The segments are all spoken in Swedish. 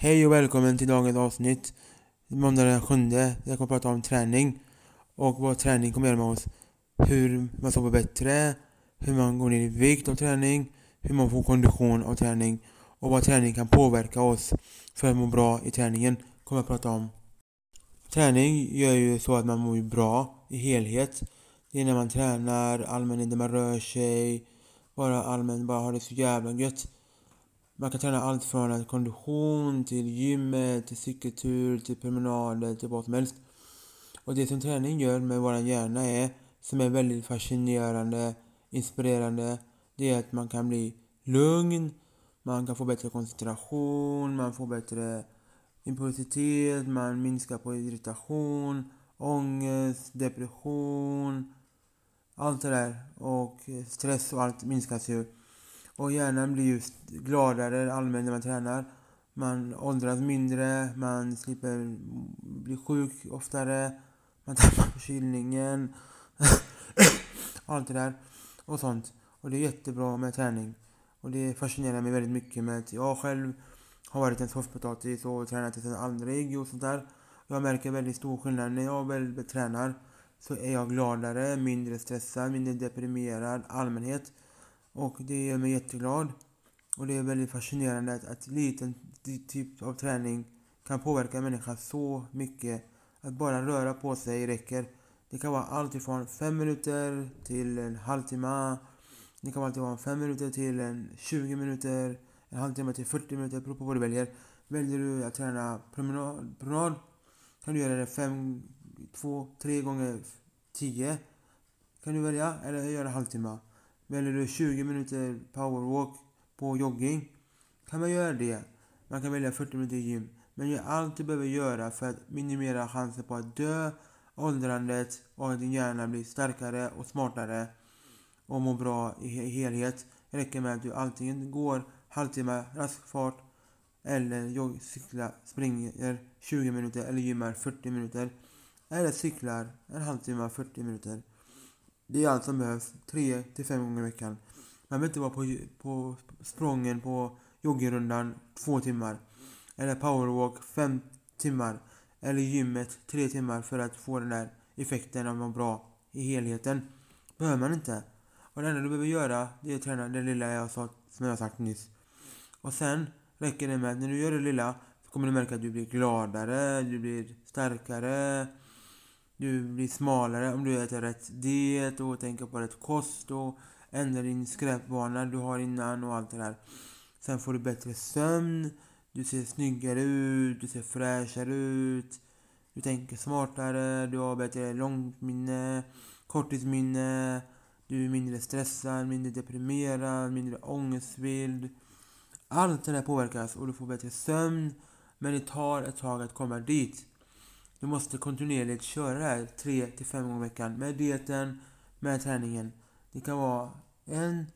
Hej och välkommen till dagens avsnitt. Måndag den 7. Jag kommer att prata om träning. Och vad träning kommer göra med oss. Hur man sover bättre. Hur man går ner i vikt av träning. Hur man får kondition av träning. Och vad träning kan påverka oss för att må bra i träningen. Kommer jag att prata om. Träning gör ju så att man mår bra i helhet. Det är när man tränar, allmänt när man rör sig. Bara allmänt bara har det så jävla gött. Man kan träna allt från kondition till gymmet, till cykeltur, till promenader, till vad som helst. Och det som träning gör med vår hjärna är, som är väldigt fascinerande, inspirerande, det är att man kan bli lugn, man kan få bättre koncentration, man får bättre impulsitet, man minskar på irritation, ångest, depression, allt det där. Och stress och allt minskas ju. Och hjärnan blir ju gladare allmänt när man tränar. Man åldras mindre, man slipper bli sjuk oftare, man tappar förkylningen. Allt det där och sånt. Och det är jättebra med träning. Och det fascinerar mig väldigt mycket med att jag själv har varit en soffpotatis och tränat tills aldrig och sånt där. Jag märker väldigt stor skillnad när jag väl tränar så är jag gladare, mindre stressad, mindre deprimerad allmänhet. Och det gör mig jätteglad. Och det är väldigt fascinerande att, att liten typ av träning kan påverka människan så mycket. Att bara röra på sig räcker. Det kan vara allt ifrån 5 minuter till en halvtimme. Det kan vara allt ifrån 5 minuter till en 20 minuter. En halvtimme till 40 minuter, beror på vad du väljer. Väljer du att träna promenad, promenad kan du göra det 5, 2, 3 gånger 10. Kan du välja, eller göra en halvtimme. Väljer du 20 minuter powerwalk på jogging kan man göra det. Man kan välja 40 minuter gym. Men gör allt du behöver göra för att minimera chansen på att dö, åldrandet och att din hjärna blir starkare och smartare och mår bra i helhet. Det räcker med att du antingen går halvtimme rask fart eller jogg, cyklar, springer 20 minuter eller gymmar 40 minuter. Eller cyklar en halvtimme, 40 minuter. Det är allt som behövs, 3 till 5 gånger i veckan. Man behöver inte vara på, på sprången på joggingrundan två timmar. Eller powerwalk fem timmar. Eller gymmet tre timmar för att få den där effekten av att vara bra i helheten. Behöver man inte. Och det enda du behöver göra, det är att träna det lilla jag sa, som jag sagt nyss. Och sen räcker det med att när du gör det lilla så kommer du märka att du blir gladare, du blir starkare, du blir smalare om du äter rätt diet och tänker på rätt kost och ändrar din skräpvana du har innan och allt det där. Sen får du bättre sömn, du ser snyggare ut, du ser fräschare ut, du tänker smartare, du har bättre långminne, korttidsminne, du är mindre stressad, mindre deprimerad, mindre ångestfylld. Allt det där påverkas och du får bättre sömn, men det tar ett tag att komma dit. Du måste kontinuerligt köra det här 3 till 5 gånger i veckan med dieten, med träningen. Det kan vara en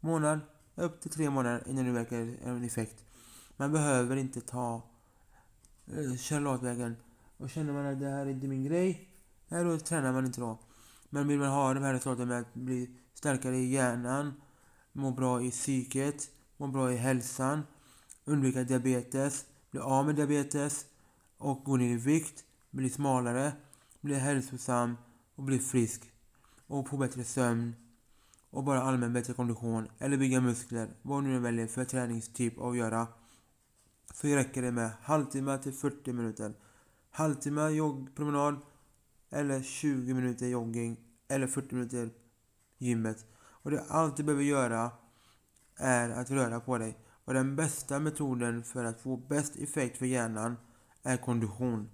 månad, upp till tre månader innan du verkar en effekt. Man behöver inte ta eh, köra latvägen. Och känner man att det här är inte min grej, nej då tränar man inte då. Men vill man ha de här resultaten med att bli starkare i hjärnan, må bra i psyket, må bra i hälsan, undvika diabetes, bli av med diabetes och gå ner i vikt, bli smalare, bli hälsosam och bli frisk. Och få bättre sömn och bara allmän bättre kondition eller bygga muskler, vad du nu väljer för träningstyp att göra. Så räcker det med halvtimme till 40 minuter. Halvtimme joggpromenad eller 20 minuter jogging eller 40 minuter gymmet. Och det allt du behöver göra är att röra på dig. Och den bästa metoden för att få bäst effekt för hjärnan är kondition.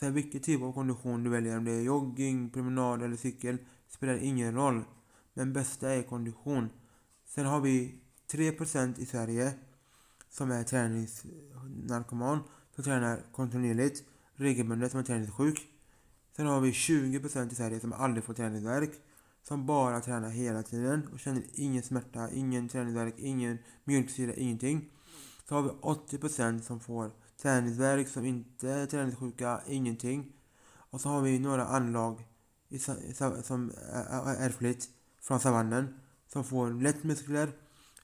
Sen vilken typ av kondition du väljer, om det är jogging, promenad eller cykel, spelar ingen roll. Men bästa är kondition. Sen har vi 3% i Sverige som är träningsnarkoman, som tränar kontinuerligt, regelbundet, som är träningssjuk. Sen har vi 20% i Sverige som aldrig får träningsvärk, som bara tränar hela tiden och känner ingen smärta, ingen träningsvärk, ingen mjölksyra, ingenting. Så har vi 80% som får träningsvärk, som inte är träningssjuka, ingenting. Och så har vi några anlag som är ärftligt från savannen som får lätt muskler,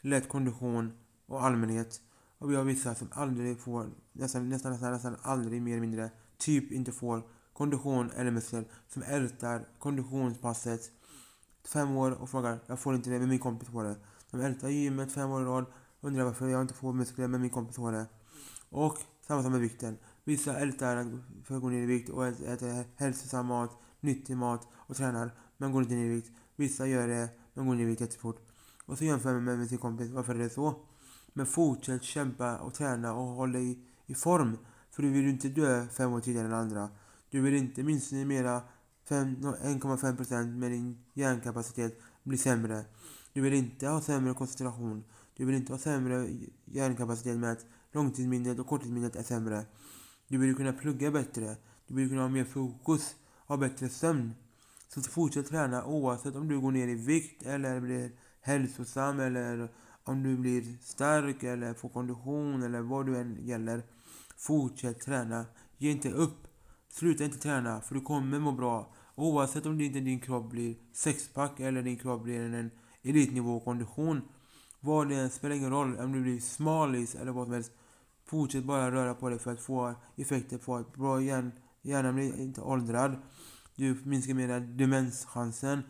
lätt kondition och allmänhet. Och vi har vissa som aldrig får, nästan, nästan, nästan, nästan aldrig mer eller mindre, typ inte får kondition eller muskler. Som ältar konditionspasset fem år och frågar, jag får inte det, men min kompis får det. De ältar gymmet fem år i rad, undrar varför jag inte får muskler, men min kompis får det. Och samma sak med vikten. Vissa ältar för att gå ner i vikt och äter hälsosam mat, nyttig mat och tränar, men går inte ner i vikt. Vissa gör det, men går ner i vikt jättefort. Och så jämför man med sin kompis, varför är det så? Men fortsätt kämpa och träna och håll dig i form. För du vill inte dö fem år tidigare än andra. Du vill inte minimera 1,5% med din hjärnkapacitet bli sämre. Du vill inte ha sämre koncentration. Du vill inte ha sämre hjärnkapacitet med att långtidsminnet och korttidsminnet är sämre. Du borde kunna plugga bättre. Du borde kunna ha mer fokus, ha bättre sömn. Så fortsätt träna oavsett om du går ner i vikt eller blir hälsosam eller om du blir stark eller får kondition eller vad du än gäller. Fortsätt träna. Ge inte upp. Sluta inte träna för du kommer må bra. Oavsett om inte din kropp blir sexpack eller din kropp blir en elitnivå kondition. Vad det än spelar ingen roll om du blir smalis eller vad som helst. Fortsätt bara röra på dig för att få effekter på att bra hjärn, hjärnan blir inte åldrad. Du minskar mera demenschansen.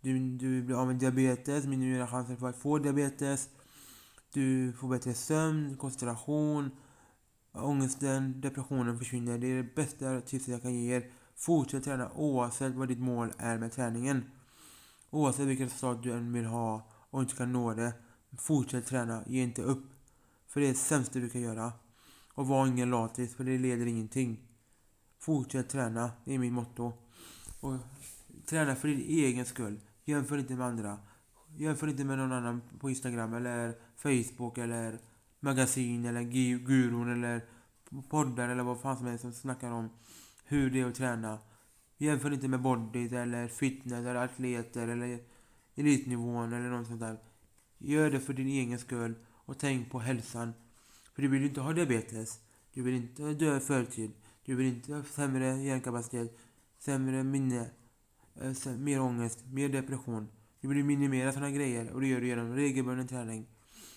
Du, du blir av med diabetes, minimerar chansen för att få diabetes. Du får bättre sömn, koncentration. Ångesten, depressionen försvinner. Det är det bästa tipset jag kan ge er. Fortsätt träna oavsett vad ditt mål är med träningen. Oavsett vilket resultat du än vill ha och inte kan nå det. Fortsätt träna, ge inte upp. För det är det sämsta du kan göra. Och var ingen latis, för det leder ingenting. Fortsätt träna, det är mitt motto. Och träna för din egen skull. Jämför inte med andra. Jämför inte med någon annan på Instagram eller Facebook eller magasin eller gurun eller poddar eller vad fan som helst som snackar om hur det är att träna. Jämför inte med body eller fitness eller atleter eller elitnivån eller något sånt där. Gör det för din egen skull och tänk på hälsan. För du vill ju inte ha diabetes. Du vill inte dö i förtid. Du vill inte ha sämre hjärnkapacitet, sämre minne, eh, mer ångest, mer depression. Du vill minimera sådana grejer och det gör du genom regelbunden träning.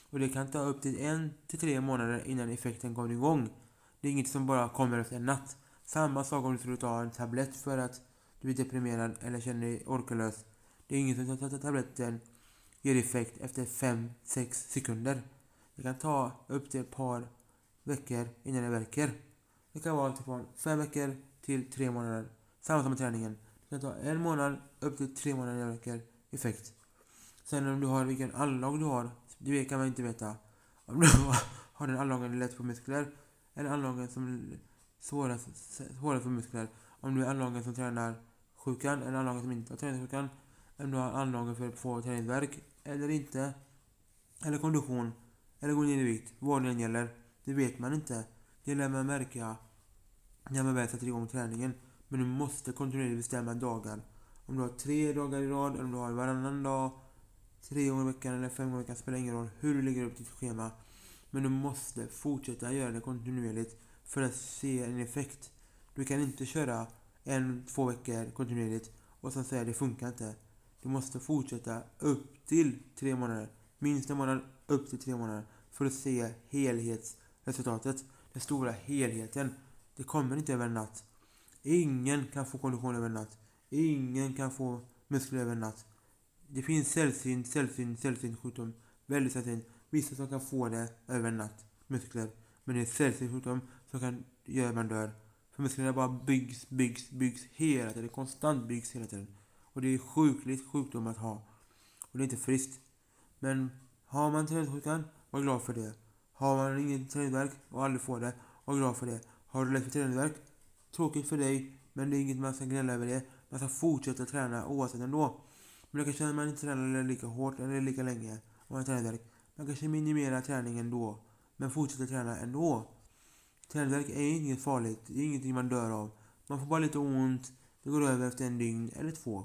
Och det kan ta upp till en till tre månader innan effekten kommer igång. Det är inget som bara kommer efter en natt. Samma sak om du skulle ta en tablett för att du är deprimerad eller känner dig orkelös. Det är inget som tar tabletten ger effekt efter 5-6 sekunder. Det kan ta upp till ett par veckor innan det verkar. Det kan vara typ alltifrån 5 veckor till tre månader. Samma som med träningen. Det kan ta en månad upp till tre månader innan det verkar effekt. Sen om du har vilken anlag du har, det kan man inte veta. Om du har den anlagen lätt på muskler eller anlagen som svårast, svårast för muskler. Om du är anlagen som tränar sjukan eller anlagen som inte har träningssjukan. Om du har anlagen för att få träningsvärk eller inte. Eller kondition. Eller gå ner i vikt. Vad det än gäller. Det vet man inte. Det lär man märka när man väl sätter igång träningen. Men du måste kontinuerligt bestämma dagar. Om du har tre dagar i rad, eller om du har varannan dag, tre gånger i veckan eller fem gånger i veckan, spelar ingen roll hur du lägger upp ditt schema. Men du måste fortsätta göra det kontinuerligt för att se en effekt. Du kan inte köra en, två veckor kontinuerligt och sen säga att det funkar inte. Du måste fortsätta upp till tre månader. Minst en månad, upp till tre månader. För att se helhetsresultatet. Den stora helheten. Det kommer inte över en natt. Ingen kan få kondition över en natt. Ingen kan få muskler över en natt. Det finns sällsynt, sällsynt, sällsynt sjukdom. Väldigt sällsynt. Vissa som kan få det över en natt. Muskler. Men det är sällsynt sjukdom som kan göra att man dör. För musklerna bara byggs, byggs, byggs hela tiden. Konstant byggs hela tiden. Och det är sjukligt sjukdom att ha. Och det är inte friskt. Men har man träningssjukan, var glad för det. Har man ingen träningsvärk och aldrig får det, var glad för det. Har du lätt för träningsvärk, tråkigt för dig, men det är inget man ska gnälla över det. Man ska fortsätta träna oavsett ändå. Men det kanske känna att man inte tränar lika hårt eller lika länge om man har träningsvärk. Man kanske minimerar träningen då, men fortsätter träna ändå. Träningsvärk är inget farligt, det är ingenting man dör av. Man får bara lite ont, det går över efter en dygn eller två.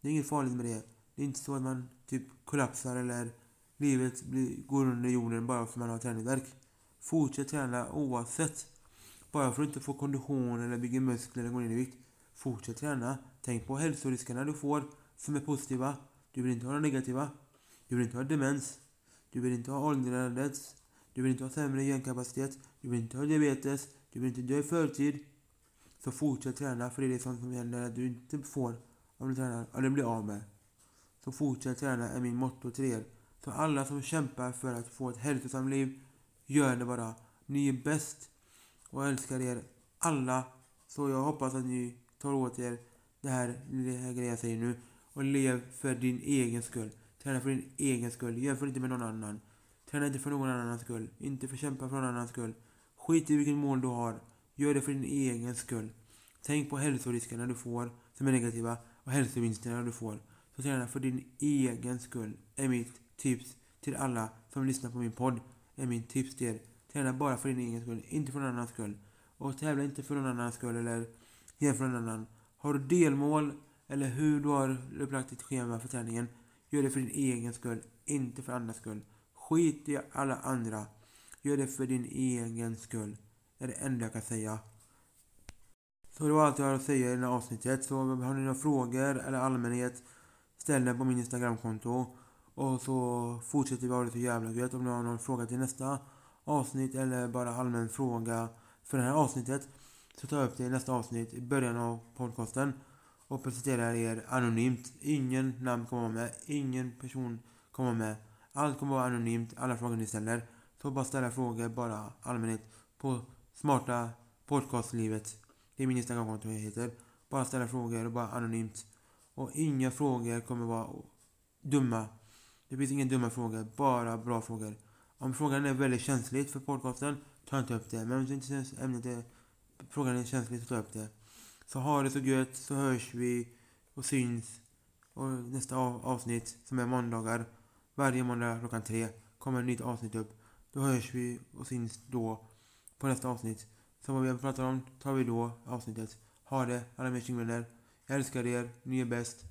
Det är inget farligt med det. Det är inte så att man typ kollapsar eller livet blir, går under jorden bara för att man har träningsvärk. Fortsätt träna oavsett. Bara för att inte få kondition eller bygga muskler eller gå ner i vikt. Fortsätt träna. Tänk på hälsoriskerna du får som är positiva. Du vill inte ha de negativa. Du vill inte ha demens. Du vill inte ha åldrandets. Du vill inte ha sämre hjärnkapacitet. Du vill inte ha diabetes. Du vill inte dö i förtid. Så fortsätt träna för det är sånt som händer att du inte får om du tränar, eller blir av med. Så fortsätt träna är min motto till er. Så alla som kämpar för att få ett hälsosamt liv, gör det bara. Ni är bäst och älskar er alla. Så jag hoppas att ni tar åt er det här, det här grejen jag säger nu och lev för din egen skull. Träna för din egen skull. Jämför inte med någon annan. Träna inte för någon annans skull. Inte för kämpa för någon annans skull. Skit i vilket mål du har. Gör det för din egen skull. Tänk på hälsoriskerna du får som är negativa och hälsovinsterna du får. Så träna för din egen skull. Är mitt tips till alla som lyssnar på min podd. Är min tips till er. Träna bara för din egen skull, inte för någon annans skull. Och tävla inte för någon annans skull eller jämför någon annan. Har du delmål eller hur du har upplagt ditt schema för träningen. Gör det för din egen skull, inte för andras skull. Skit i alla andra. Gör det för din egen skull. Det är det enda jag kan säga. Så det var allt jag har att säga i det här avsnittet. Så har ni några frågor eller allmänhet, ställ den på min Instagramkonto. Och så fortsätter vi ha det så jävla gött. Om ni har någon fråga till nästa avsnitt eller bara allmän fråga för det här avsnittet så tar jag upp det i nästa avsnitt i början av podcasten och presenterar er anonymt. Ingen namn kommer vara med, ingen person kommer vara med. Allt kommer vara anonymt, alla frågor ni ställer. Så bara ställa frågor, bara allmänhet, på smarta podcastlivet. Det är min Instagramkonto jag heter. Bara ställa frågor och bara anonymt. Och inga frågor kommer vara dumma. Det finns inga dumma frågor, bara bra frågor. Om frågan är väldigt känslig för podcasten, ta inte upp det. Men om inte ämnet är, frågan är känslig, så ta upp det. Så ha det så gött, så hörs vi och syns. Och nästa avsnitt, som är måndagar, varje måndag klockan tre, kommer ett nytt avsnitt upp. Då hörs vi och syns då på nästa avsnitt. Så vad vi har pratat om tar vi då avsnittet. Ha det, alla mina tjingvänner. Jag älskar er, ni är bäst.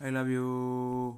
I love you.